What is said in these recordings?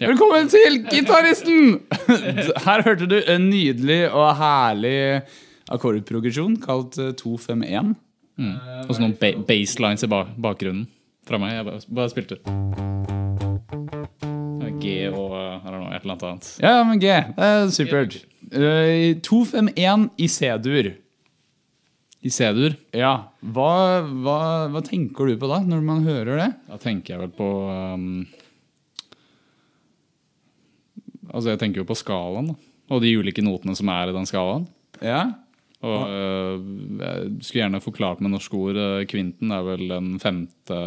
Ja. Velkommen til Gitaristen! Her hørte du en nydelig og herlig akkordprogresjon kalt 251. Mm. Og så noen ba baselines i ba bakgrunnen fra meg. Jeg bare, bare spilte. G og uh, know, et eller annet annet. Ja, men G. Det er supert. Eh, 251 i C-dur. I C-dur Ja. Hva, hva, hva tenker du på da, når man hører det? da tenker jeg vel på um, Altså, jeg tenker jo på skalaen, da. Og de ulike notene som er i den skalaen. Ja. Og uh, jeg skulle gjerne forklart med norske ord. øh, Kvinten er vel den femte,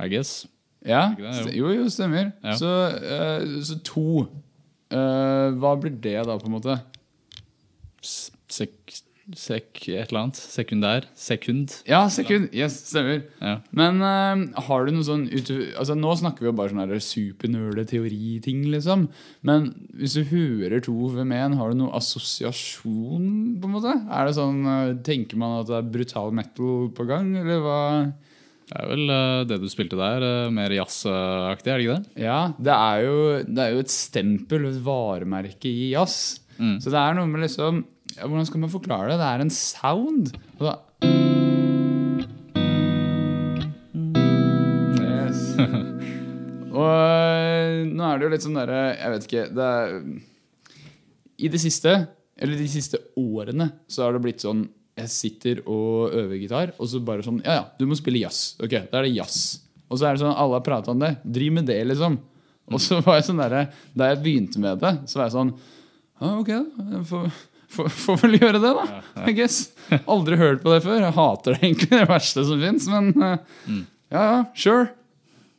I guess. Ja, det, jo, jo, stemmer. Ja. Så, uh, så to. Uh, hva blir det da, på en måte? S- Sek, et eller annet. Sekundær. Sekund. Ja, sekund. Yes, stemmer. Ja. Men uh, har du noe sånn altså, Nå snakker vi jo bare sånn her supernerde teoriting, liksom. Men hvis du hører to ved med har du noe assosiasjon, på en måte? Er det sånn, uh, Tenker man at det er brutal metal på gang, eller hva? Det er vel uh, det du spilte der, øh, mer jazzaktig, er det ikke det? Ja, det er jo, det er jo et stempel, et varemerke i jazz. Mm. Så det er noe med liksom ja, Hvordan skal man forklare det? Det er en sound. Og da yes. Og øh, nå er det jo litt sånn derre Jeg vet ikke det er, I det siste, eller de siste årene, så har det blitt sånn Jeg sitter og øver gitar, og så bare sånn Ja, ja, du må spille jazz. Ok, da er det jazz. Og så er det sånn alle har prata om det. Driv med det, liksom. Og så var jeg sånn derre Da jeg begynte med det, så var jeg sånn Ja, ok, da. Jeg får, får, vel gjøre det, da. I guess. Aldri hørt på det før. Jeg hater det egentlig. Det verste som fins. Men mm. ja, ja, sure.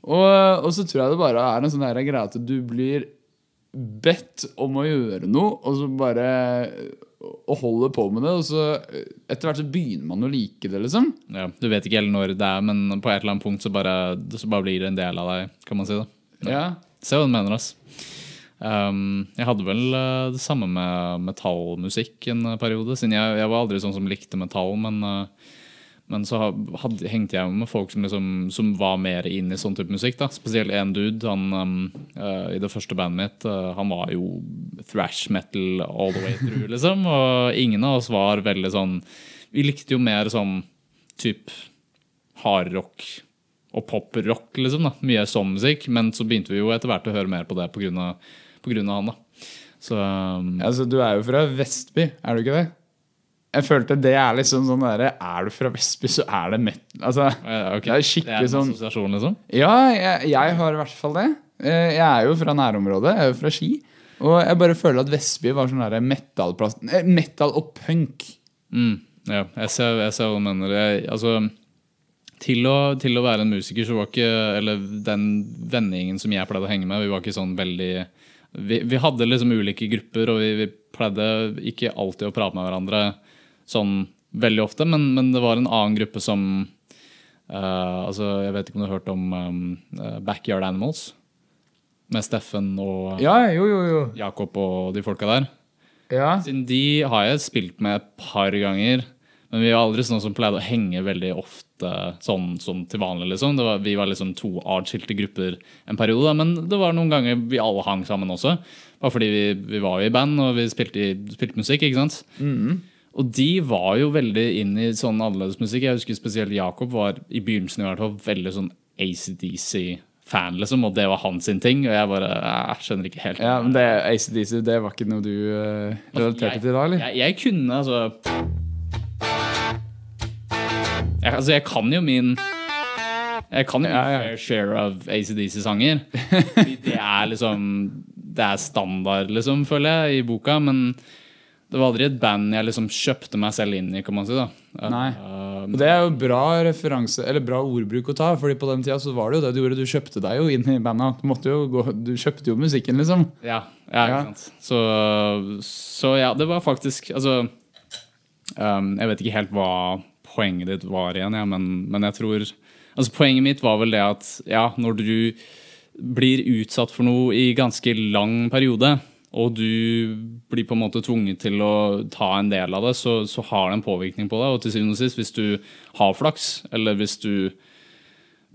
Og, og så tror jeg det bare er en sånn greie at du blir bedt om å gjøre noe, og så bare og holder på med det, og så etter hvert så begynner man å like det, liksom. Ja, du vet ikke helt når det er, men på et eller annet punkt så bare, så bare blir det en del av deg, kan man si. det. Ja. Se hva du mener, ass. Um, jeg hadde vel uh, det samme med metallmusikk en periode. Siden jeg, jeg var aldri sånn som likte metall, men, uh, men så hadde, hengte jeg med folk som, liksom, som var mer inn i sånn type musikk. da Spesielt en dude han, um, uh, i det første bandet mitt. han var jo thrash metal all the way through, liksom. Og ingen av oss var veldig sånn Vi likte jo mer sånn type hardrock og poprock, liksom. da Mye sånn musikk. Men så begynte vi jo etter hvert å høre mer på det på av han. da Så um, Altså, du er jo fra Vestby, er du ikke det? Jeg følte det er liksom sånn derre Er du fra Vestby, så er det mett... Altså, okay. det er skikkelig det er en sånn assosiasjon, liksom? Ja, jeg, jeg har i hvert fall det. Eh, Jeg er jo fra nærområdet. Jeg er jo fra Ski. Og jeg bare føler at Vestby var sånn derre metal-plass eh, Metal og punk. Mm, ja, jeg ser, jeg ser hva du mener. Jeg, altså, til å, til å være en musiker så var ikke Eller den vennegjengen som jeg pleide å henge med, vi var ikke sånn veldig Vi, vi hadde liksom ulike grupper, og vi, vi pleide ikke alltid å prate med hverandre sånn veldig ofte, men, men det var en annen gruppe som uh, altså, Jeg vet ikke om du har hørt om um, Backyard Animals? Med Steffen og Ja, jo, jo, jo. Jakob og de folka der. Ja. Siden de har jeg spilt med et par ganger. Men vi var aldri sånn som pleide å henge veldig ofte sånn, som til vanlig. liksom. Det var, vi var liksom to atskilte grupper en periode. da, Men det var noen ganger vi alle hang sammen også. Bare fordi vi, vi var jo i band og vi spilte, spilte musikk. ikke sant? Og de var jo veldig inn i sånn annerledes musikk. Jeg husker spesielt Jakob var i begynnelsen i hvert fall veldig sånn ACDC-fan, liksom. Og det var hans sin ting. Og jeg bare jeg skjønner ikke helt. ja men det ACDC, det var ikke noe du uh, relaterte til da, eller? Jeg, jeg kunne altså jeg, altså, jeg kan jo min Jeg kan jo Ja, ja. fair share of ACDC-sanger. Det er liksom Det er standard, liksom, føler jeg, i boka. Men det var aldri et band jeg liksom kjøpte meg selv inn i, kan man si. da Nei. Uh, Og det er jo bra referanse, eller bra ordbruk å ta, Fordi på den tida så var det jo det du gjorde. Du kjøpte deg jo inn i bandet. Du, måtte jo gå, du kjøpte jo musikken, liksom. Ja, ja, ikke Ja. sant. Så, så ja, det var faktisk Altså um, Jeg vet ikke helt hva poenget ditt var igjen, ja, men, men jeg tror Altså Poenget mitt var vel det at ja, når du blir utsatt for noe i ganske lang periode, og du blir på en måte tvunget til å ta en del av det, så, så har det en påvirkning på deg. Og til syvende og sist, hvis du har flaks, eller hvis du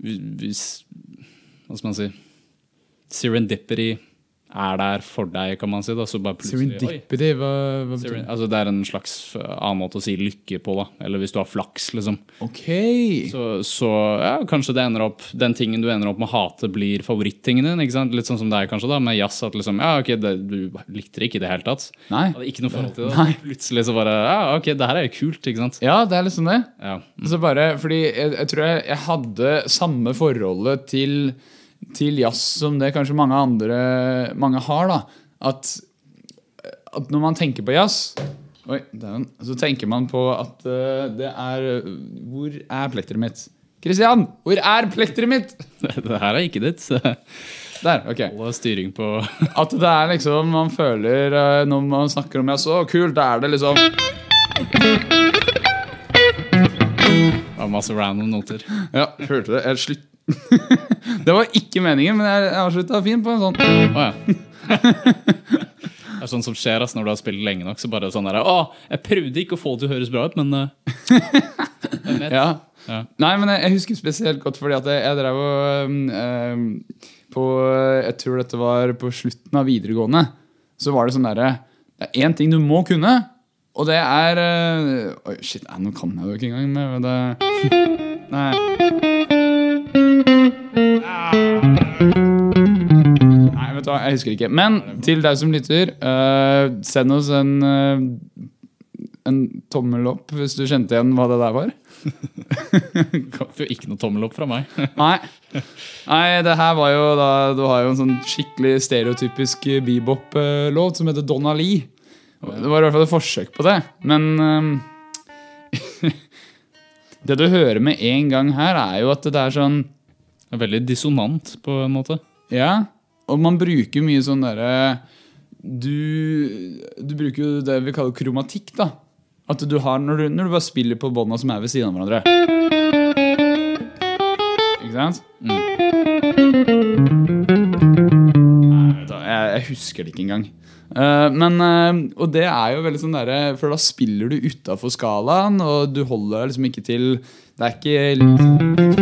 hvis, Hva skal man si Serendipity er der for deg, kan man si. Da, så bare plutselig, Serendipity, hva, hva betyr det? altså det er en slags uh, annen måte å si lykke på, da. Eller hvis du har flaks, liksom. Ok. Så, så ja, kanskje det ender opp den tingen du ender opp med å hate, blir favorittingen din. ikke sant? Litt sånn som deg, kanskje, da, med jazz. At liksom, ja, ok, det, du likte det ikke i det hele tatt. Nei. Hadde ikke noe forhold til det. Nei. Plutselig så bare Ja, ok, det her er jo kult, ikke sant. Ja, det er liksom det. Ja. Så bare, fordi jeg, jeg tror jeg, jeg hadde samme forholdet til, til jazz som det kanskje mange andre mange har. da At, at når man tenker på jazz Oi, den, Så tenker man på at uh, det er Hvor er plekteret mitt? Kristian, hvor er plekteret mitt? Det her er ikke ditt. så Der, ok. Hold styring på At det er liksom Man føler uh, når man snakker om jazz, så kult, da er det liksom Det var masse random noter. Ja, hørte det. Jeg slutt... det var ikke meningen, men jeg avslutta fint på en sånn. Oh, ja. Det er sånn som skjer ass, når du har spilt lenge nok. Så bare sånn der, Å, jeg prøvde ikke å få det til å høres bra ut, men uh. Ja. Ja. Nei, men jeg, jeg husker spesielt godt fordi at jeg, jeg drev og um, På Jeg tror dette var på slutten av videregående. Så var det sånn derre Det er én ting du må kunne, og det er uh, Oi, shit, nei, nå kan jeg det jo ikke engang. Men det, nei. Nei, vet du hva, jeg husker ikke. Men til deg som lytter, uh, send oss en uh, en tommel opp hvis du kjente igjen hva det der var. Får ikke noe tommel opp fra meg. Nei. Nei, det her var jo da Du har jo en sånn skikkelig stereotypisk bebop-låt som heter Donna Lee. Det var i hvert fall et forsøk på det. Men um, Det du hører med en gang her, er jo at det er sånn Det er veldig dissonant på en måte. Ja, og man bruker mye sånn derre du, du bruker jo det vi kaller kromatikk, da. At du har når du, når du bare spiller på bånda som er ved siden av hverandre. Ikke sant? Nei, vet jeg, jeg husker det ikke engang. Uh, men, uh, og det er jo veldig sånn derre For da spiller du utafor skalaen, og du holder deg liksom ikke til Det er ikke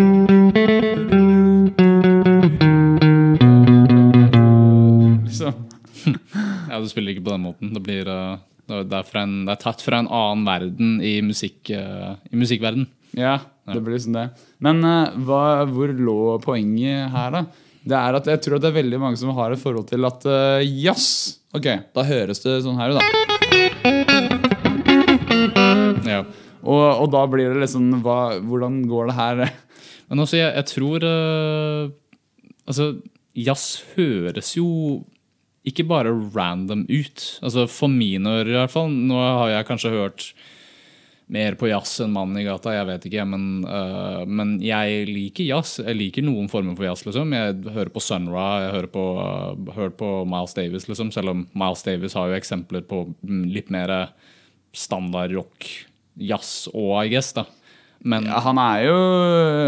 Du spiller ikke på den måten. Det, blir, eh, det, er, en, det er tatt fra en annen verden i, musikk, eh, i musikkverden. Ja, det blir sånn det. Men eh, hva, hvor lå poenget her, da? Det er at jeg tror at det er veldig mange som har et forhold til at uh, yes. Ok, da høres det sånn her ut, da. Ja. Og, og da blir det liksom hva, Hvordan går det her? Men også, jeg, jeg tror uh, Altså, jazz høres jo ikke bare random ut. Altså For mine ører, i hvert fall. Nå har jeg kanskje hørt mer på jazz enn mannen i gata, jeg vet ikke. Men, uh, men jeg liker jazz. Jeg liker noen former for jazz. liksom Jeg hører på Sun Ra, jeg hører på, uh, hører på Miles Davis, liksom. Selv om Miles Davis har jo eksempler på mm, litt mer standard rock, jazz og I guess, da. Men Ja, han, er jo,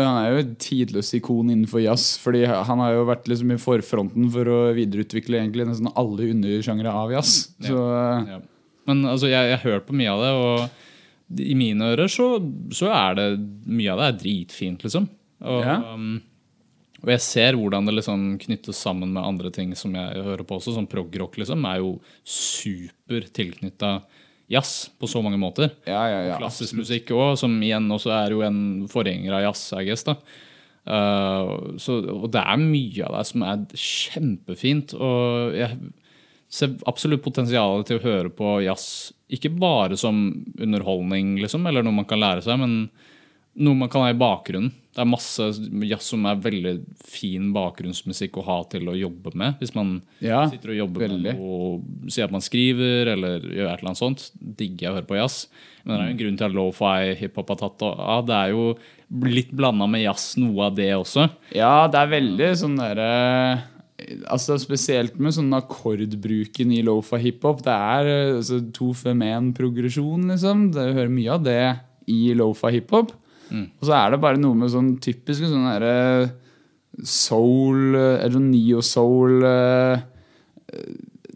han er jo et tidløst ikon innenfor jazz. Fordi han har jo vært liksom i forfronten for å videreutvikle egentlig nesten alle undersjangre av jazz. Så eh, Ja. Men altså, jeg, jeg har hørt på mye av det, og i mine ører så, så er det mye av det er dritfint, liksom. Og, Ja. um, og jeg ser hvordan det liksom knyttes sammen med andre ting som jeg hører på også, som progrock, liksom, er jo super tilknytta jazz på så mange måter. ja, ja, ja. Klassisk musikk òg, som igjen også er jo en forgjenger av jazz, jeg guess. da. Uh, så, og det er mye av det som er kjempefint. Og jeg ser absolutt potensialet til å høre på jazz ikke bare som underholdning, liksom, eller noe man kan lære seg, men noe man kan ha i bakgrunnen. Det er masse jazz som er veldig fin bakgrunnsmusikk å ha til å jobbe med. Hvis man Ja, sitter og jobber veldig. med og sier at man skriver eller gjør et eller annet sånt, digger jeg å høre på jazz. Men det er jo en grunn til at lofi hiphop har tatt av. Det er jo litt blanda med jazz, noe av det også. Ja, det er veldig sånn derre Altså Spesielt med sånn akkordbruken i lofa hiphop. Det er eh, altså, to fem én progresjon, liksom. Det hører mye av det i lofa hiphop. Og så er det bare noe med sånn typiske sånn derre soul, eh, eller neo-soul eh,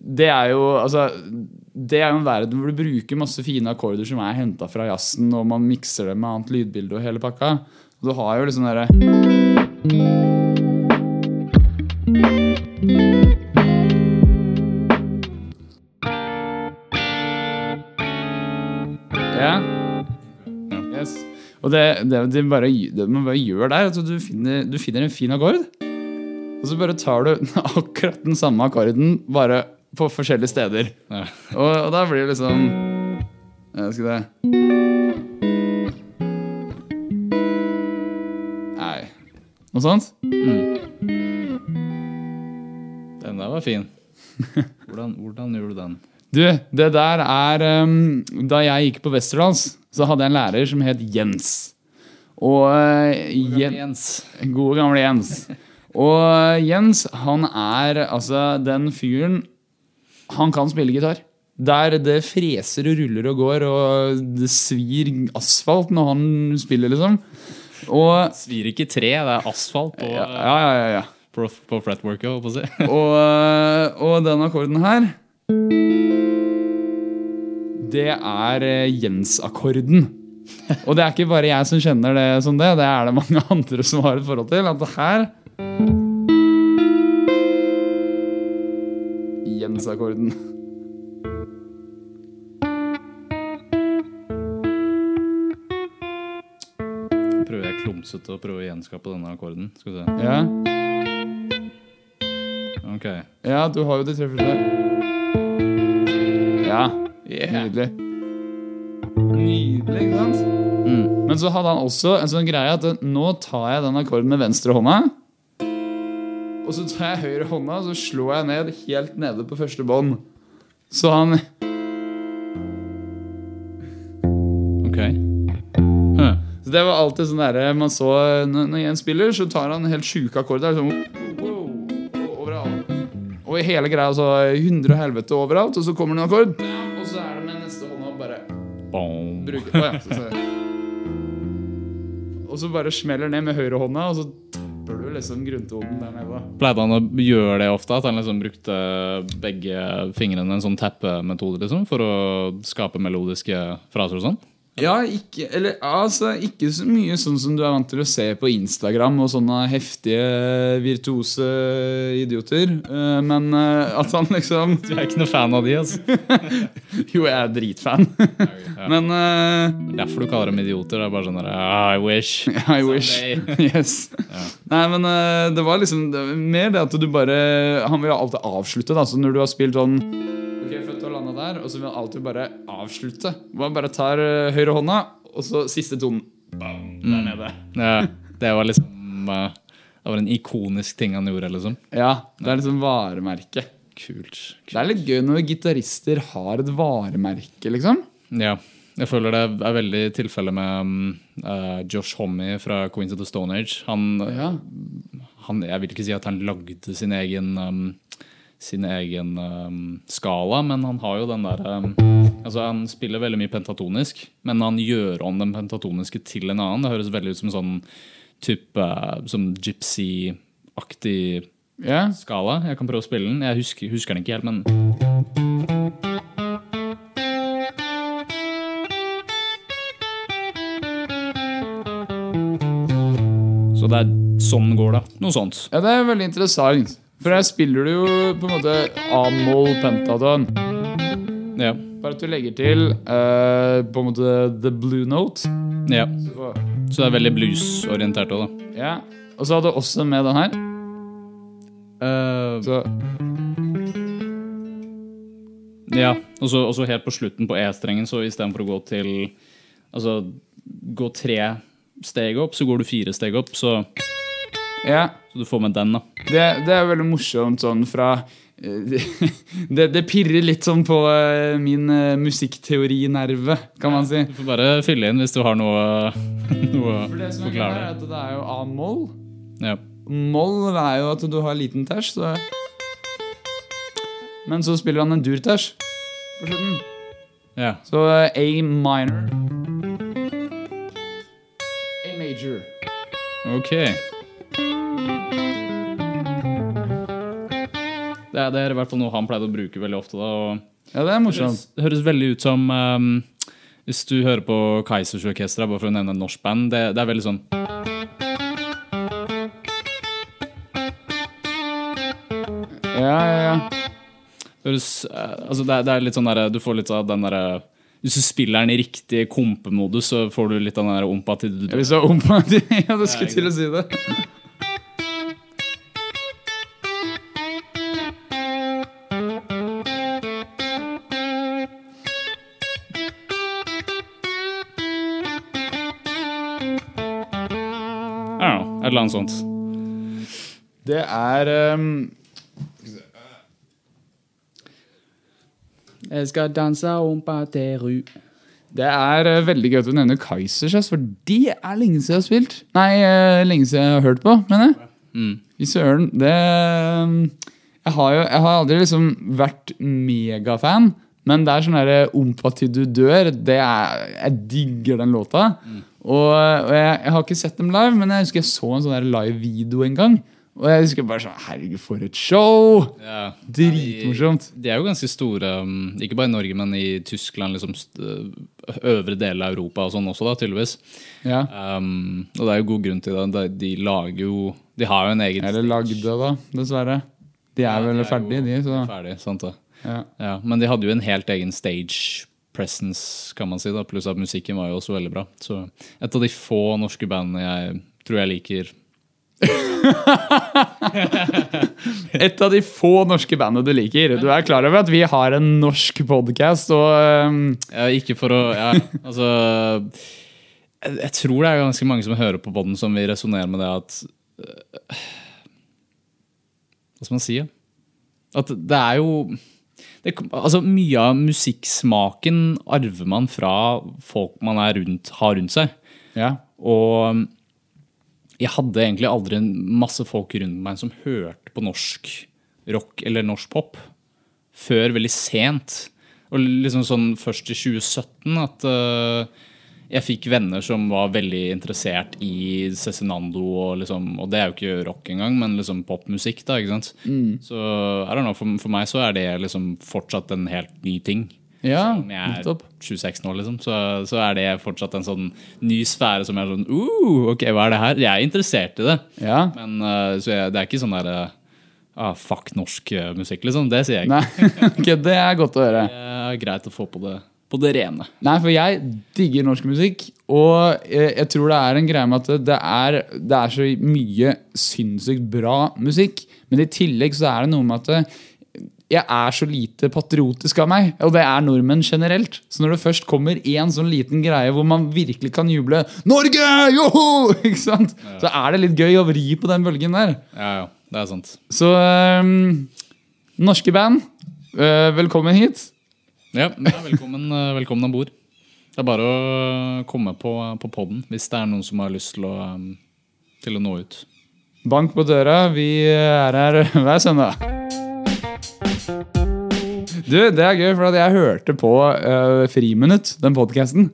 det er jo altså Det er jo en verden hvor du bruker masse fine akkorder som er henta fra jazzen, og man mikser det med annet lydbilde og hele pakka. Og du har jo liksom derre Og det, det, det, bare, det man bare gjør der, at du finner, du finner en fin akkord. Og så bare tar du akkurat den samme akkorden, bare på forskjellige steder. Ja. Og, og da blir det liksom Jeg skal det Nei Noe sånt? Den der var fin. Hvordan, hvordan gjorde du den? Du, det der er um, Da jeg gikk på Westerdals, så hadde jeg en lærer som het Jens. Og uh, Jen- Jens. Gode gamle Jens. Og uh, Jens, han er altså den fyren Han kan spille gitar. Der det freser og ruller og går, og det svir asfalt når han spiller, liksom. Og Svir ikke tre, det er asfalt på, Ja, ja, ja. ja, på, på fretworket, holdt på å si. Og, øh, og den akkorden her Det er øh, Jens-akkorden. Og det er ikke bare jeg som kjenner det som det, det er det mange andre som har et forhold til. At det her Jens-akkorden. Prøver jeg klumsete å prøve å gjenskape denne akkorden. Skal vi se. Ja. Ok. ja, du har jo de tre første. Ja. Nydelig. Nydelig, ikke sant? Mm. Men så hadde han også en sånn greie at nå tar jeg den akkorden med venstre hånda. Og så tar jeg høyre hånda og så slår jeg ned helt nede på første bånd. Så han Ok. Huh. Så det var alltid sånn derre man så Når Jens en spiller, så tar han helt sjuke akkorder. Sånn, wow, wow, overalt. Og i hele greia så 100 helvete overalt, og så kommer det en akkord. Boom. bruke Å ja. Så, så. Og så bare smeller ned med høyre hånda, og så tapper du liksom grunntonen der nede. Pleide han å gjøre det ofte? At han liksom brukte begge fingrene en sånn tappemetode liksom, for å skape melodiske fraser og sånn? Ja, ikke, eller, altså, ikke så mye sånn som du er vant til å se på Instagram og sånne heftige, virtuose idioter. Eh, Men eh, at han liksom Du er ikke noe fan av de, altså. Jo, jeg er dritfan. Ja. Men eh, Derfor du kaller dem idioter. Det er bare sånn der, ah, I wish. I wish. Yes. Nei, men uh, det var liksom det var mer det at du bare Han vil alltid avslutte, da. Så når du har spilt sånn der, og så vil han alltid bare avslutte. Man bare tar uh, høyre hånda, og så siste tonen. Bam, der nede. Ja, det var liksom uh, Det var en ikonisk ting han gjorde, liksom. Ja, det er liksom varemerket. Kult. Det er litt gøy når gitarister har et varemerke, liksom. Ja. Jeg føler det er veldig tilfelle med eh, Josh Homme fra Queens of the Stone Age. Han, Ja. han, jeg vil ikke si at han lagde sin egen um, sin egen um, skala, men han har jo den der um, Altså Han spiller veldig mye pentatonisk, men han gjør om den pentatoniske til en annen. Det høres veldig ut som sånn type uh, Som gypsy-aktig yeah. skala. Jeg kan prøve å spille den. Jeg husker, husker den ikke helt, men Så det er sånn går det. Noe sånt. ja, det er veldig interessant. For her spiller du jo på en måte A-moll pentaton. Ja. Bare at du legger til eh, på en måte the blue note. ja. Så får- Så det er veldig bluesorientert òg, da. Ja. Og så hadde du også med den her. Eh, Så ja. Og så og så helt på slutten på E-strengen, så istedenfor å gå til Altså gå tre steg opp, så går du fire steg opp, så, ja. så du får med den, da. Det, det er veldig morsomt sånn fra eh, det, det pirrer litt sånn på eh, min eh, musikkteorinerve, kan man si. Du får bare fylle inn hvis du har noe, noe For det som er forklare. er at det er jo A-moll. Ja. Moll er jo at du har liten ters, så Men så spiller han en dur-ters på slutten. ja. Så A minor. A major. Ok. Det er, det er i hvert fall noe han pleide å bruke veldig ofte. da, Ja, det er morsomt. høres, høres veldig ut som um, Hvis du hører på Keisers Orkestra, bare for å nevne et norsk band, det, det er veldig sånn Ja, ja, ja. høres, eh, altså det, det er litt sånn der, Du får litt av den derre Hvis du spiller den i riktig kompemodus, så får du litt av den der ompa til du Hvis du har ompa til Ja, du skulle til å si det. Eller annet sånt. Det er um Jeg skal danse om pateru. Det er uh, veldig gøy at du nevner Kaizers, for de er lenge siden jeg har spilt. Nei, uh, lenge siden jeg har hørt på, mener jeg. Mm. I søren. Det um, Jeg har jo jeg har aldri liksom vært megafan, men det er sånn derre Ompa til du dør. Det er, jeg digger den låta. Og, og jeg, jeg har ikke sett dem live, men jeg husker jeg så en sånn live-video en gang. Og jeg husker bare sånn Herregud, for et show! Ja. Dritmorsomt. De er jo ganske store, um, ikke bare i Norge, men i Tyskland, liksom øvre del av Europa og sånn også, da, tydeligvis. Ja. Um, og det er jo god grunn til det. De, de lager jo De har jo en egen Eller lagde, da, dessverre. De er Ja, vel de er ferdige, de. Så. Ferdig, sant det. Ja. Ja, men de hadde jo en helt egen stage presence, kan man si. da Pluss at musikken var jo også veldig bra. Så et av de få norske bandene jeg tror jeg liker. Et av de få norske bandene du liker. Du er klar over at vi har en norsk podkast, og um... Ja, ikke for å Ja, altså jeg, jeg tror det er ganske mange som hører på podden som vil resonnere med det at uh, Hva skal man si? At det er jo altså Mye av musikksmaken arver man fra folk man rundt, har rundt seg. ja. Og jeg hadde egentlig aldri masse folk rundt meg som hørte på norsk rock eller norsk pop før veldig sent. Og liksom sånn først i 2017 at eh, jeg fikk venner som var veldig interessert i Cezinando, og, liksom, og det er jo ikke rock engang, men liksom popmusikk. da, ikke sant? Så er det know, for, for meg så er det liksom fortsatt en helt ny ting. Ja, om jeg er 26 nå, liksom, så, så er det fortsatt en sånn ny sfære som er sånn uh, Ok, hva er det her? Jeg er interessert i det. Ja. Men uh, så jeg, det er ikke sånn derre ah, Fuck norsk uh, musikk, liksom. Det sier jeg ikke. Nei, okay, det er godt å høre. Det er greit å få på det, på det rene. Nei, for jeg digger norsk musikk, og jeg, jeg tror det er en greie med at det er, det er så mye sinnssykt bra musikk, men i tillegg så er det noe med at det, jeg er så lite patriotisk av meg, og det er nordmenn generelt. Så når det først kommer én sånn liten greie hvor man virkelig kan juble 'Norge! Joho!' Ikke sant? Så er det litt gøy å vri på den bølgen der. Ja, ja. Det er sant. Så øhm, norske band, øh, velkommen hit. Ja, velkommen, uh, velkommen om bord. Det er bare å komme på, på poden hvis det er noen som har lyst til å, um, til å nå ut. Bank på døra, vi er her hver søndag. Du, det er gøy, for jeg hørte på uh, Friminutt, den podkasten.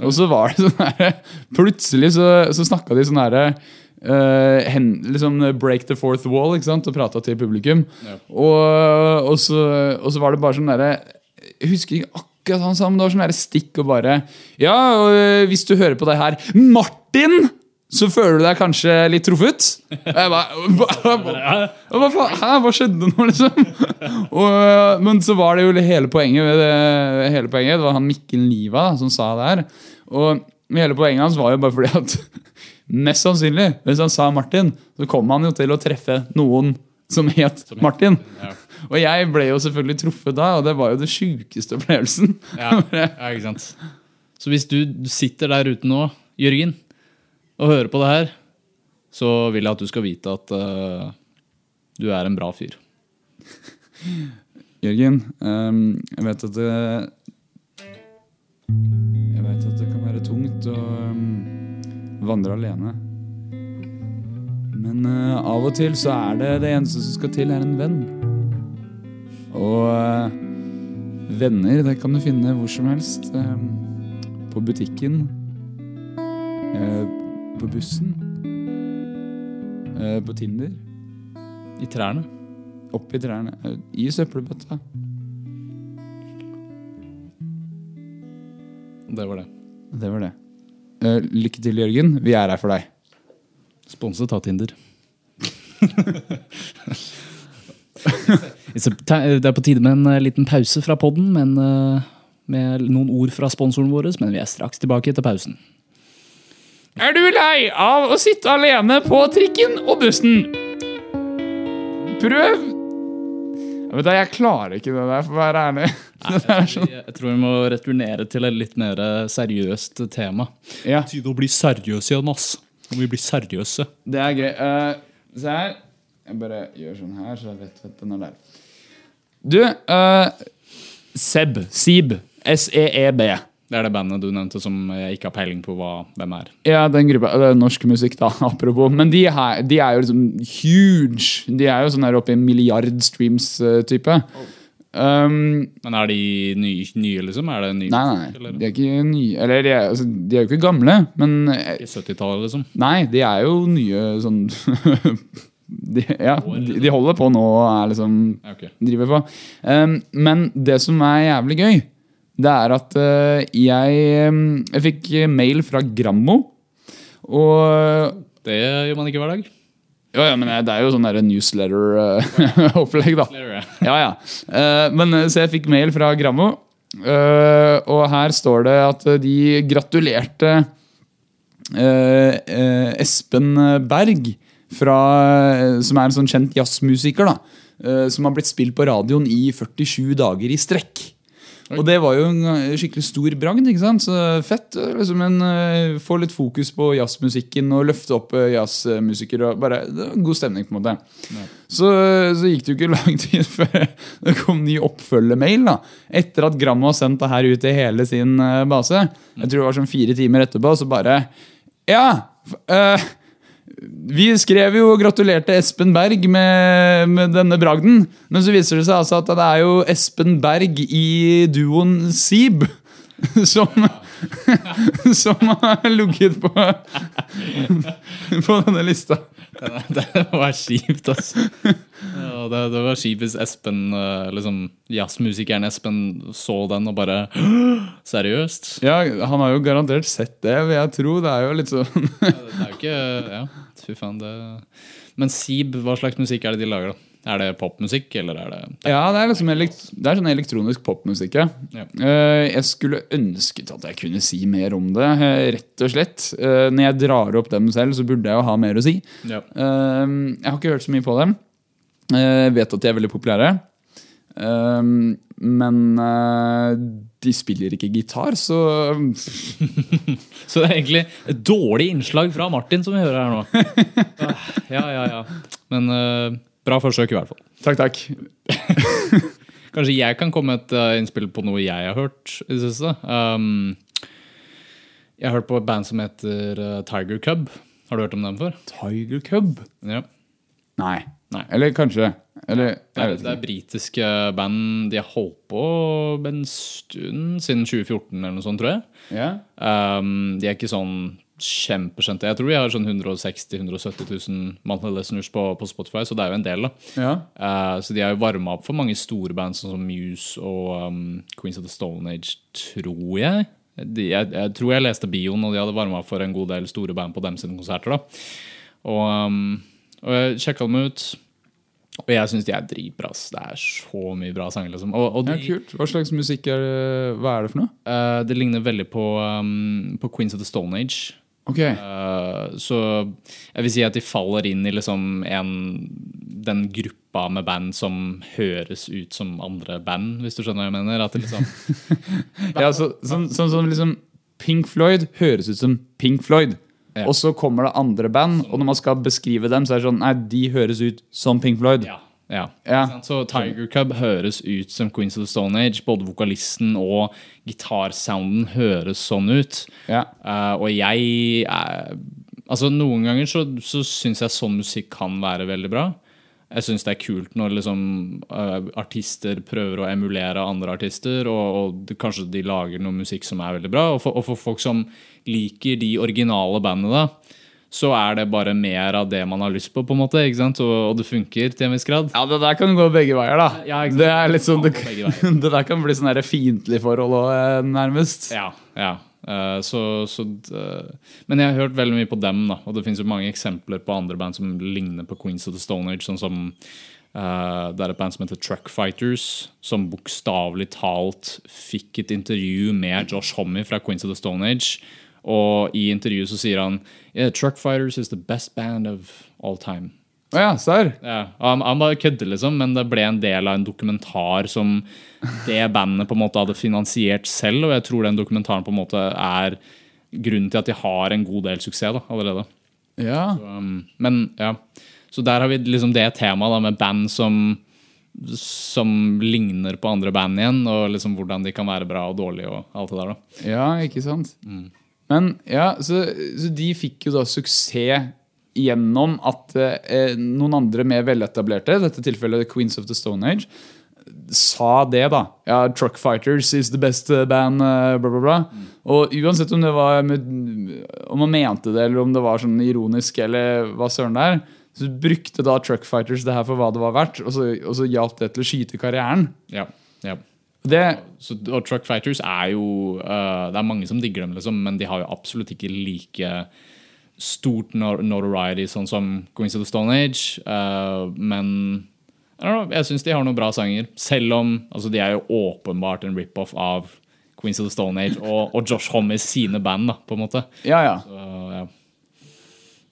Og så var det sånn herre Plutselig så, så snakka de sånn herre uh, hen, liksom break the fourth wall ikke sant? og prata til publikum. Ja. Og, og, så, og så var det bare sånn derre husker ikke akkurat han sa, men det var sånn stikk og bare Ja, og, øh, hvis du hører på det her Martin! Så føler du deg kanskje litt truffet? Og jeg bare hva, faen? Hæ, hva skjedde nå, liksom? Og, øh, men så var det jo hele poenget det, hele poenget, det var han Mikkel Niva da, som sa det her. Og hele poenget hans var jo bare fordi at Mest sannsynlig, hvis han sa Martin, så kom han jo til å treffe noen som het Martin. Ja. Og jeg ble jo selvfølgelig truffet da, og det var jo det sjukeste opplevelsen. Ja, ja, ikke sant. Så hvis du sitter der ute nå, Jørgen, og hører på det her, så vil jeg at du skal vite at uh, du er en bra fyr. Jørgen, um, jeg vet at det Jeg vet at det kan være tungt å um, vandre alene. Men uh, av og til så er det det eneste som skal til, er en venn. Og eh, venner, det kan du finne hvor som helst. ehm, på butikken. eh, på bussen. eh, på Tinder. I trærne. oppi trærne. Eh, I søppelbøtta. Det var det. Det var det. Eh, lykke til, Jørgen. Vi er her for deg. Sponset av Tinder. Det er på tide med en eh, liten pause fra podden, men eh, med noen ord fra sponsoren vår, men vi er straks tilbake etter pausen. Er du lei av å sitte alene på trikken og bussen? Prøv vet du, jeg klarer ikke det der, for å være ærlig. Sånn. Jeg jeg tror vi må returnere til et litt mer eh, seriøst tema. Ja, Tide å bli seriøs igjen, ass. Om vi blir seriøse. det er gøy. Uh, se her. Jeg bare gjør sånn her, så jeg vet at den er der. Du, uh, Seb. Seb. S-E-E-B. Det er det bandet du nevnte som jeg ikke har peiling på hva, hvem er. Ja, den gruppa. Det er norsk musikk, da, apropos. Men de, her, de er jo liksom huge. De er jo sånn der oppe i milliard streams-type. Um, Men er de nye, nye liksom? Er det nye nei, nei, eller? de er ikke nye Eller de er, altså, de er jo ikke gamle, men I Ikke 70-tallet, liksom? Nei, de er jo nye sånn de, Ja, de, de holder på nå og er liksom okay. driver på. Um, men det som er jævlig gøy, det er at uh, jeg, um, jeg fikk mail fra Grammo. Og Det gjør man ikke hver dag. Ja, ja, men det er jo sånn newsletter-opplegg, da. Ja, ja. Uh, men eh, Så jeg fikk mail fra Grammo, eh, og her står det at de gratulerte eh, eh, Espen Berg, fra, som er en sånn kjent jazzmusiker, da. eh, som har blitt spilt på radioen i 47 dager i strekk. Og det var jo en eh, skikkelig stor bragd. ikke sant? Så fett. eh, liksom en, eh, Få litt fokus på jazzmusikken og løfte opp eh, jazzmusikere. bare, God stemning, på en måte. Så, så gikk det jo ikke lang tid før det kom ny oppfølgemail. Etter at Gram har sendt det her ut til hele sin eh, base. Jeg tror det var sånn fire timer etterpå, så bare Ja! eh, vi skrev jo og gratulerte Espen Berg med, med denne bragden. Men så viser det seg altså at det er jo Espen Berg i duoen Sib som, som har ligget på, på denne lista. Det var kjipt, altså. Ja, det, det var kjipt hvis Espen, eh, liksom jazzmusikeren Espen, så den og bare Seriøst? Ja, Han har jo garantert sett det, vil jeg tro. Det er jo litt sånn ja, Det er jo ikke Ja, fy faen, det Men Sib, hva slags musikk er det de lager, da? Er det popmusikk, eller er det Ja, det er liksom det er sånn elektronisk popmusikk. Ja. Ja. Eh, jeg skulle ønsket at jeg kunne si mer om det, eh, rett og slett. Eh, når jeg drar opp dem selv, så burde jeg jo ha mer å si. Ja. Jeg har ikke hørt så mye på dem. Jeg vet at de er veldig populære. Men de spiller ikke gitar, så Så det er egentlig et dårlig innslag fra Martin som vi hører her nå. Ah, Ja, ja, ja. Men bra forsøk, i hvert fall. Takk, takk. Kanskje jeg kan komme med et uh, innspill på noe jeg har hørt i det siste. Um, jeg har hørt på et band som heter uh, Tiger Cub. Har du hørt om dem før? Tiger Cub? Ja. Nei. Nei. Eller kanskje. Eller Det er, det er britiske band. De har holdt på en stund, siden 2014 eller noe sånt, tror jeg. Ja? Um, de er ikke sånn kjempekjente. Jeg tror vi har sånn 160 000-170 000 monthly listeners på, på Spotify, så det er jo en del. da. ja. Uh, så de har jo varma opp for mange store band, sånn som Muse og um, Queens of the Stone Age, tror jeg. De, jeg. Jeg tror jeg leste bioen, og de hadde varma opp for en god del store band på dem sine konserter. da. Og, um, og jeg sjekka dem ut, og jeg syns de er dritbra. Det er så mye bra sanger. liksom. Og, og ja, kult. Hva slags musikk er det? Hva er det for noe? uh, det ligner veldig på, um, på Queens of the Stone Age. Ok. Uh, så jeg vil si at de faller inn i liksom en, den gruppa med band som høres ut som andre band, hvis du skjønner hva jeg mener. Liksom, Ja, så, sånn sånn som liksom Pink Floyd høres ut som Pink Floyd. Ja. Og så kommer det andre band, og når man skal beskrive dem, så er det sånn Nei, de høres ut som Pink Floyd. ja, ja. Ja. Så Tiger Cub høres ut som Queens of the Stone Age. Både vokalisten og gitarsounden høres sånn ut. Ja. Uh, og jeg uh, Altså Noen ganger så, så syns jeg sånn musikk kan være veldig bra. Jeg syns det er kult når liksom uh, artister prøver å emulere andre artister, og, og kanskje de lager noe musikk som er veldig bra. Og for, og for folk som liker de originale bandene, da, så er det bare mer av det man har lyst på, på en måte, ikke sant? Og, og det funker til en viss grad. Ja, det der kan gå begge veier, da. Ja, det er sånn det, det der kan bli sånn fiendtlig forhold òg, nærmest. Ja, ja. Eh, så, så, eh, men jeg har hørt veldig mye på dem, da. Og det finnes jo mange eksempler på andre band som ligner på Queens of the Stone Age. Sånn som uh, Det er et band som heter Truck Fighters, som bokstavelig talt fikk et intervju med Josh Homme fra Queens of the Stone Age. Og i intervjuet så sier han yeah, Truck Fighters is the best band of all time. Å ja, serr? Ja, han, han bare kødder, liksom, men det ble en del av en dokumentar som det bandet på en måte hadde finansiert selv, og jeg tror den dokumentaren på en måte er grunnen til at de har en god del suksess da, allerede. Ja. Um, men ja, så der har vi liksom det temaet da, med band som, som ligner på andre band igjen, og liksom hvordan de kan være bra og dårlige og alt det der. da. ja, ikke sant? Men ja, så, så de fikk jo da suksess gjennom at eh, noen andre mer veletablerte, i dette tilfellet Queens of the Stone Age, sa det, da. Ja, Truck Fighters is the best eh, band, eh, bla, bla, bla. Og uansett om det var med, om man mente det, eller om det var sånn ironisk, eller hva søren det er, så brukte da Truck Fighters det her for hva det var verdt, og så, så hjalp det til å skyte karrieren. Ja, ja. Det, Så, og Truck Fighters er jo uh, Det er mange som digger dem, liksom, men de har jo absolutt ikke like stort nor notoriety sånn som Queens of the Stone Age. Uh, men know, jeg syns de har noen bra sanger. Selv om altså, de er jo åpenbart en rip-off av Queens of the Stone Age og, og Josh Hommies sine band. da, på en måte. ja, ja. Så, ja.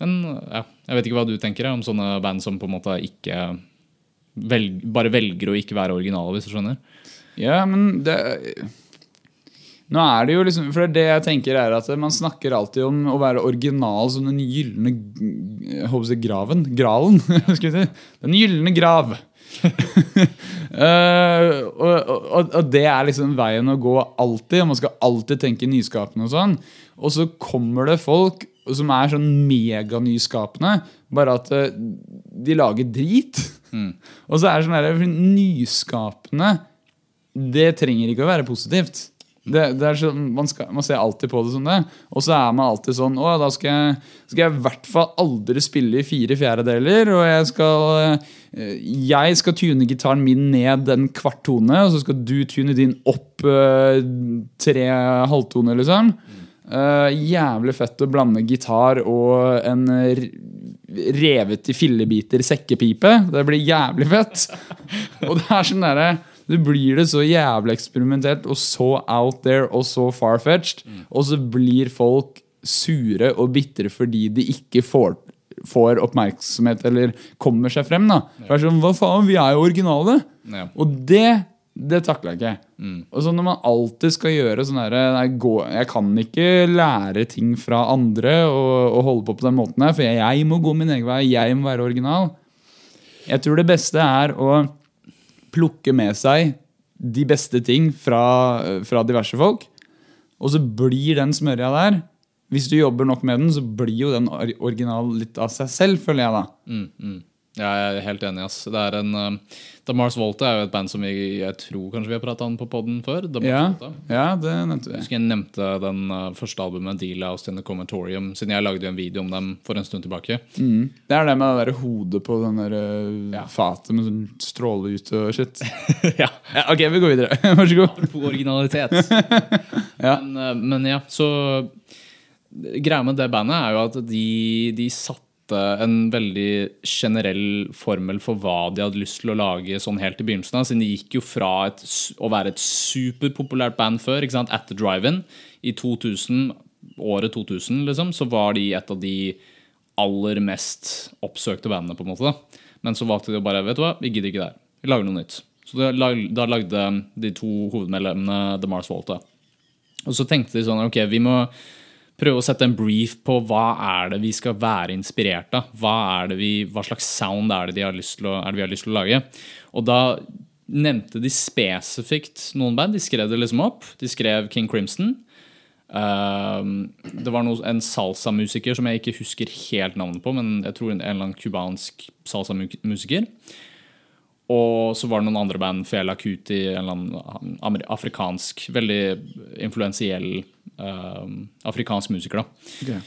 Men ja, jeg vet ikke hva du tenker om sånne band som på en måte ikke velg, bare velger å ikke være originale, hvis du skjønner. Ja, men det Nå er det jo liksom For det jeg tenker er at man snakker alltid om å være original som den gylne håper si graven? Gralen? Skal vi si. Den gylne grav. uh, og, og, og det er liksom veien å gå alltid. og Man skal alltid tenke nyskapende og sånn. Og så kommer det folk som er sånn meganyskapende, bare at eh, de lager drit. Og så er det sånn nyskapende det trenger ikke å være positivt. Det, det er sånn, man, skal, man ser alltid på det som det. Og så er man alltid sånn Å, da skal jeg, skal jeg i hvert fall aldri spille i fire fjerdedeler. Og jeg skal, eh, jeg skal tune gitaren min ned en kvart tone, og så skal du tune din opp eh, tre halvtoner, liksom. Uh, jævlig fett å blande gitar og en revet i fillebiter sekkepipe. Det blir jævlig fett. Og det er sånn derre Du blir det så jævlig eksperimentert og så out there og så far-fetched, og så blir folk sure og bitre fordi de ikke får får oppmerksomhet eller kommer seg frem. da Ja. sånn, Hva faen, vi er jo originale! Ja. Og det det takler jeg ikke. Og så Når man alltid skal gjøre sånn herre nei, Jeg kan ikke lære ting fra andre og, og holde på på den måten her, for jeg, jeg må gå min egen vei. Jeg må være original. Jeg tror det beste er å plukke med seg de beste ting fra, fra diverse folk. Og så blir den smørja der Hvis du jobber nok med den, så blir jo den original litt av seg selv, føler jeg da. Mm, mm. Ja, jeg er helt enig. ass. Det er en, uh, The Mars Volta er jo et band som vi, jeg tror kanskje vi har prata om på poden før. The Mars Ja, Volta. ja det nevnte Jeg vi. husker jeg nevnte den uh, første albumet, Deal House in the Commentorium, siden jeg lagde jo en video om dem for en stund tilbake. Mm. Det er det med det der hodet på den der uh, fatet med sånn stråle ut og shit. ja. Ja, ok, vi går videre. Vær så god. På originalitet. men, men ja, så Greia med det bandet er jo at de, de satte en veldig generell formel for hva de hadde lyst til å lage sånn helt i begynnelsen av. Siden de gikk jo fra et, å være et superpopulært band før, ikke sant? At the Drive-In, i 2000, året 2000, liksom, så var de et av de aller mest oppsøkte bandene, på en måte. Men så valgte de å bare Vet du hva, vi gidder ikke det her. Vi lager noe nytt. Så da lagde de to hovedmedlemmene The Mars Volta. Og så tenkte de sånn Ok, vi må prøve å sette en brief på hva er det vi skal være inspirert av. Hva, er det vi, hva slags sound er det, de har lyst til å, er det vi har lyst til å lage? Og da nevnte de spesifikt noen band. De skrev det liksom opp. De skrev King Crimson. Um, det var noe, en salsa-musiker som jeg ikke husker helt navnet på, men jeg tror en, eller annen cubansk salsa-musiker. Og så var det noen andre band, Fela Kuti, en eller annen afrikansk, veldig influensiell uh, afrikansk musiker. da.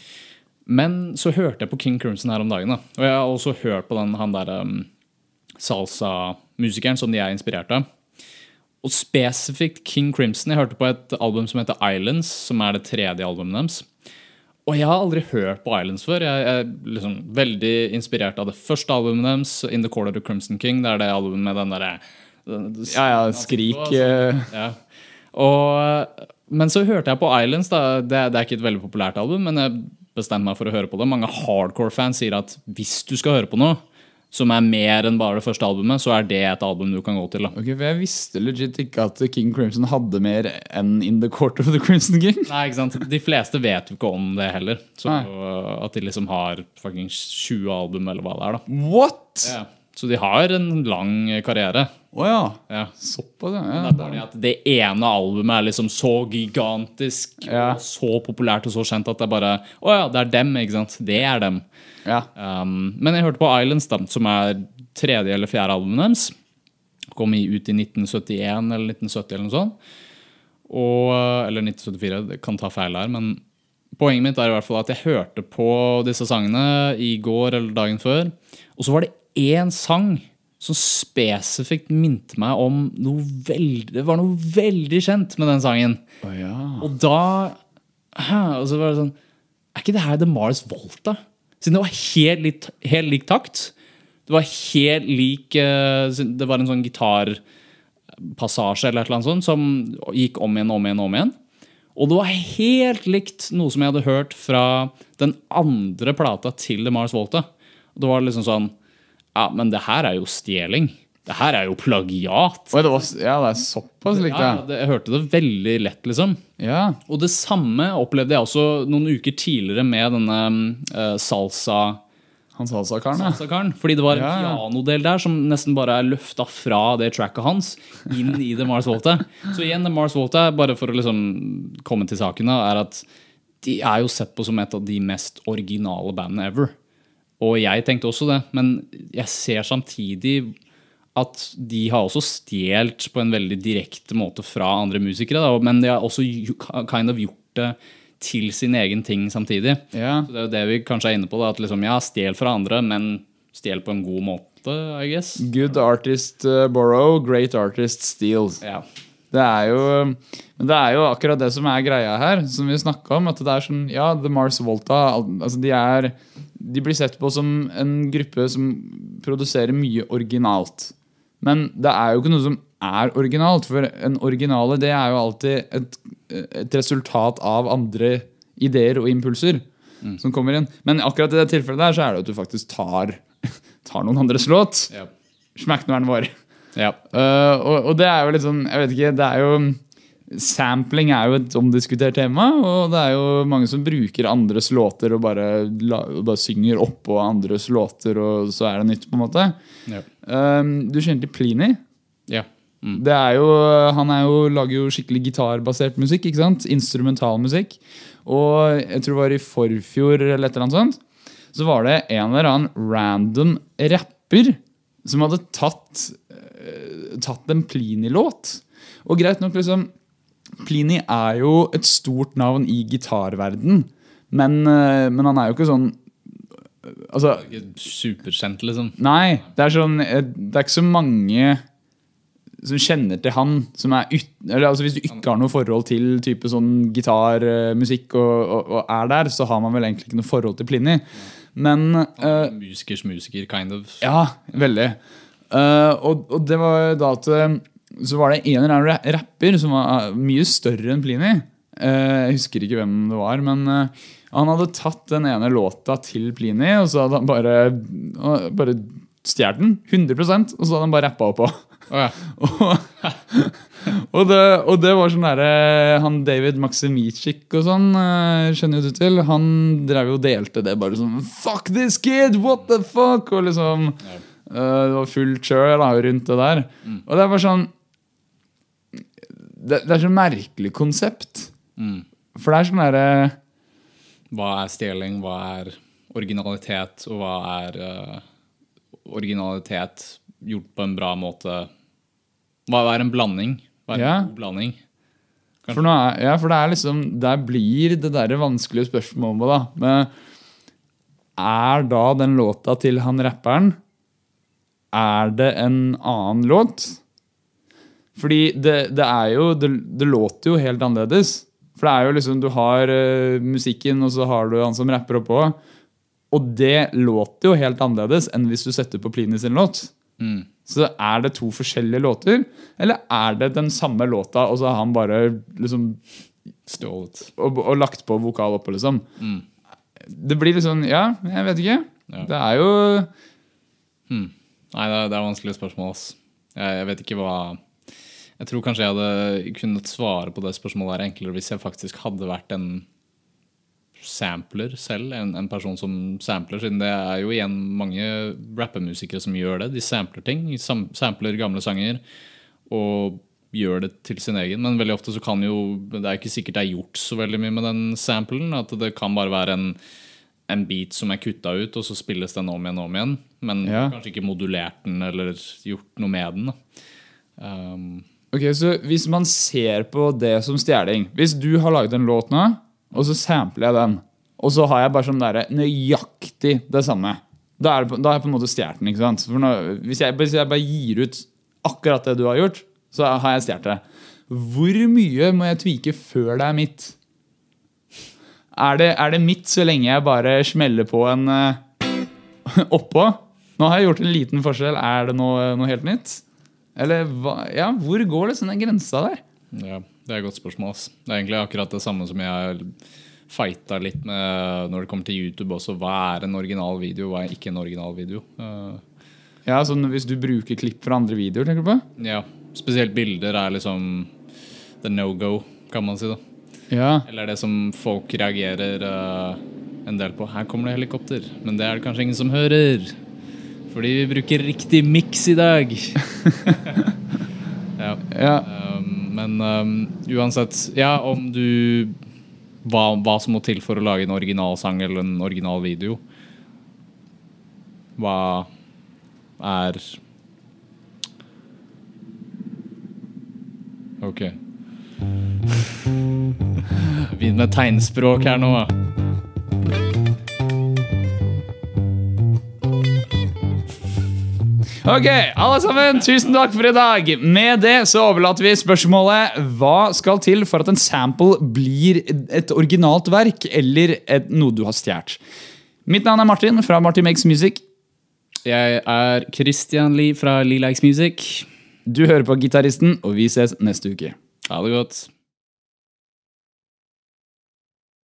Men så hørte jeg på King Crimson her om dagen. da Og jeg har også hørt på den, han der um, salsa-musikeren som de er inspirert av. Og spesifikt King Crimson. Jeg hørte på et album som heter Islands, som er det tredje albumet deres. Og jeg har aldri hørt på Islands før. Jeg er liksom veldig inspirert av det første albumet deres, In the Corner of the Crimson King. Det er det albumet med den derre Ja, ja, skrik eh, ja. Og, men så hørte jeg på Islands. Det, det er ikke et veldig populært album, men jeg bestemte meg for å høre på det. Mange hardcore-fans sier at hvis du skal høre på noe som er mer enn bare det første albumet, så er det et album du kan gå til. da. Ok, for Jeg visste legit ikke at King Crimson hadde mer enn In the Court of the Crimson King. Nei, ikke sant? De fleste vet jo ikke om det heller. Så Nei. At de liksom har fucking 20 album, eller hva det er. da. What?! Ja. Så de har en lang karriere. Å ja. Ja. Såpass, ja. Det er bare det at det ene albumet er liksom så gigantisk Ja. og så populært og så kjent at det er bare Å ja, det er dem, ikke sant? Det er dem. ja. Um, men jeg hørte på Islands, da, som er tredje eller fjerde albumet deres. Kom i- ut i 1971 eller 1970 eller noe sånt. Og, eller 1974, det kan ta feil her, men poenget mitt er i hvert fall at jeg hørte på disse sangene i går eller dagen før, og så var det én sang som spesifikt minte meg om noe veldig Det var noe veldig kjent med den sangen. Oh, ja. Og da Og så var det sånn Er ikke det her The Mars Volta? Siden det var helt, litt, helt lik takt. Det var helt lik eh, Det var en sånn gitarpassasje eller et eller annet sånt som gikk om igjen, om igjen, om igjen. Og det var helt likt noe som jeg hadde hørt fra den andre plata til The Mars Volta. Det var liksom sånn Ja, men det her er jo stjeling. Det her er jo plagiat. Oi, det var, ja, det er såpass likt, Ja, ja. det, jeg hørte det veldig lett, liksom. Ja. Og det samme opplevde jeg også noen uker tidligere med denne uh, salsa Han salsakaren, ja. salsa-karen. Fordi det var en Ja, ja. pianodel der som nesten bare er løfta fra det tracket hans inn i The Mars Volta. Så igjen, The Mars Volta, bare for å liksom komme til saken, er at de er jo sett på som et av de mest originale bandene ever. Og jeg tenkte også det, men jeg ser samtidig at de har også stjålet på en veldig direkte måte fra andre musikere. Da, men de har også kind of gjort det til sin egen ting samtidig. Ja. Så det er jo det vi kanskje er inne på. Da, at liksom, ja, stjel fra andre, men stjel på en god måte, I guess. Good artist uh, borrow, great artist steals. Ja. Det er jo Men det er jo akkurat det som er greia her, som vi snakka om. At det er sånn Ja, The Mars Volta altså de, er, de blir sett på som en gruppe som produserer mye originalt. Men det er jo ikke noe som er originalt, for en originale det er jo alltid et, et resultat av andre ideer og impulser som kommer inn. Men akkurat i det tilfellet der så er det at du faktisk tar, tar noen andres låt. Yep. Smack nå er den vår. Ja. Uh, og, og det er jo litt sånn Jeg vet ikke, det er jo Sampling er jo et omdiskutert tema, og det er jo mange som bruker andres låter og bare, la, og bare synger oppå andres låter, og så er det nytt, på en måte. Ja. Um, du kjenner til Plini? ja. Mm. Det er jo, han er jo, lager jo skikkelig gitarbasert musikk. ikke sant? Instrumentalmusikk. Og jeg tror det var i forfjor eller et eller annet sånt, så var det en eller annen random rapper som hadde tatt, tatt en Plini-låt. Og greit nok, liksom Plini er jo et stort navn i gitarverden, men, eh, men han er jo ikke sånn Altså, Ikke Superkjent, liksom. Nei, det er sånn eh, Det er ikke så mange som kjenner til han som ut, eller altså Hvis du ikke har noe forhold til type sånn gitarmusikk og, og, og er der, så har man vel egentlig ikke noe forhold til Plini. Men uh, Musikers musiker, kind of. Ja, veldig. Eh, og, og det var da at eh, Så var det en eller annen rapper som var eh, mye større enn Plini. Uh, jeg husker ikke hvem det var, men uh, han hadde tatt den ene låta til Plini, og så hadde han bare, bare stjålet den. 100% og så hadde han bare rappa oppå. Oh, ja. og, det, og det var sånn derre Han David Maximicic og sånn, skjønner jo du til. Han drev jo og delte det bare sånn Fuck this kid! What the fuck? Og liksom Ja. Eh, Det var fullt kjør rundt det der. Og det er bare sånn Det, det er så merkelig konsept. Mm. For det er sånn derre Hva er stjeling, hva er originalitet, og hva er uh, originalitet gjort på en bra måte? Hva er en blanding? Hva er en Ja. god blanding? For, er, ja, for det er liksom Der blir det derre vanskelige spørsmålet, da. Men er da den låta til han rapperen Er det en annen låt? Fordi det, det er jo det, det låter jo helt annerledes. For det er jo liksom Du har uh, musikken, og så har du han som rapper oppå. Og det låter jo helt annerledes enn hvis du setter på Plini sin låt. Så er det to forskjellige låter, eller er det den samme låta, og så har han bare liksom Stjålet. og, og lagt på vokal oppå, liksom? Det blir litt sånn Ja, jeg vet ikke. Ja. Det er jo Nei, det er, det er vanskelige spørsmål. Ass. Jeg, jeg vet ikke hva Jeg tror kanskje jeg hadde kunnet svare på det spørsmålet her enklere hvis jeg faktisk hadde vært en sampler selv. En, en person som sampler, siden det er jo igjen mange rappemusikere som gjør det. De sampler ting. Sam, sampler gamle sanger og gjør det til sin egen. Men veldig ofte så kan jo Det er ikke sikkert det er gjort så veldig mye med den samplen. At det kan bare være en en beat som er kutta ut, og så spilles den om igjen og om igjen. Men Ja. kanskje ikke modulert den eller gjort noe med den. Um, Ok, Så hvis man ser på det som stjeling Hvis du har laget en låt nå, og så sampler jeg den, og så har jeg bare sånn der, nøyaktig det samme, da, er det, på- da har jeg på en måte stjålet den. ikke sant? Nå, hvis, jeg, hvis jeg bare gir ut akkurat det du har gjort, så har jeg stjålet det. Hvor mye må jeg tvike før det er mitt? Er det, er det mitt så lenge jeg bare smeller på en uh, oppå? Nå har jeg gjort en liten forskjell. Er det noe, noe helt nytt? Eller hva? Ja, hvor går liksom den grensa der? ja, det er et godt spørsmål. Ass. Det er egentlig akkurat det samme som jeg fighta litt med når det kommer til YouTube også. Hva er en original video, hva er ikke en original video? Uh, Ja, sånn Hvis du bruker klipp fra andre videoer, tenker du på? ja, Spesielt bilder er liksom the no go, kan man si. da Ja. Eller det som folk reagerer uh, en del på. Her kommer det helikopter, men det er det kanskje ingen som hører. Fordi vi bruker riktig miks i dag. ja. ja. Um, men um, uansett, ja, om du hva, hva som må til for å lage en original sang eller en original video. Hva er Ok. Begynn med tegnspråk her nå. Ok, alle sammen, tusen takk for i dag. Med det så overlater vi spørsmålet hva skal til for at en sample blir et originalt verk eller et, noe du har stjålet. Mitt navn er Martin fra Martin Makes Music. Jeg er Christian Lie fra Lee Likes Music. Du hører på Gitaristen, og vi ses neste uke. Ha det.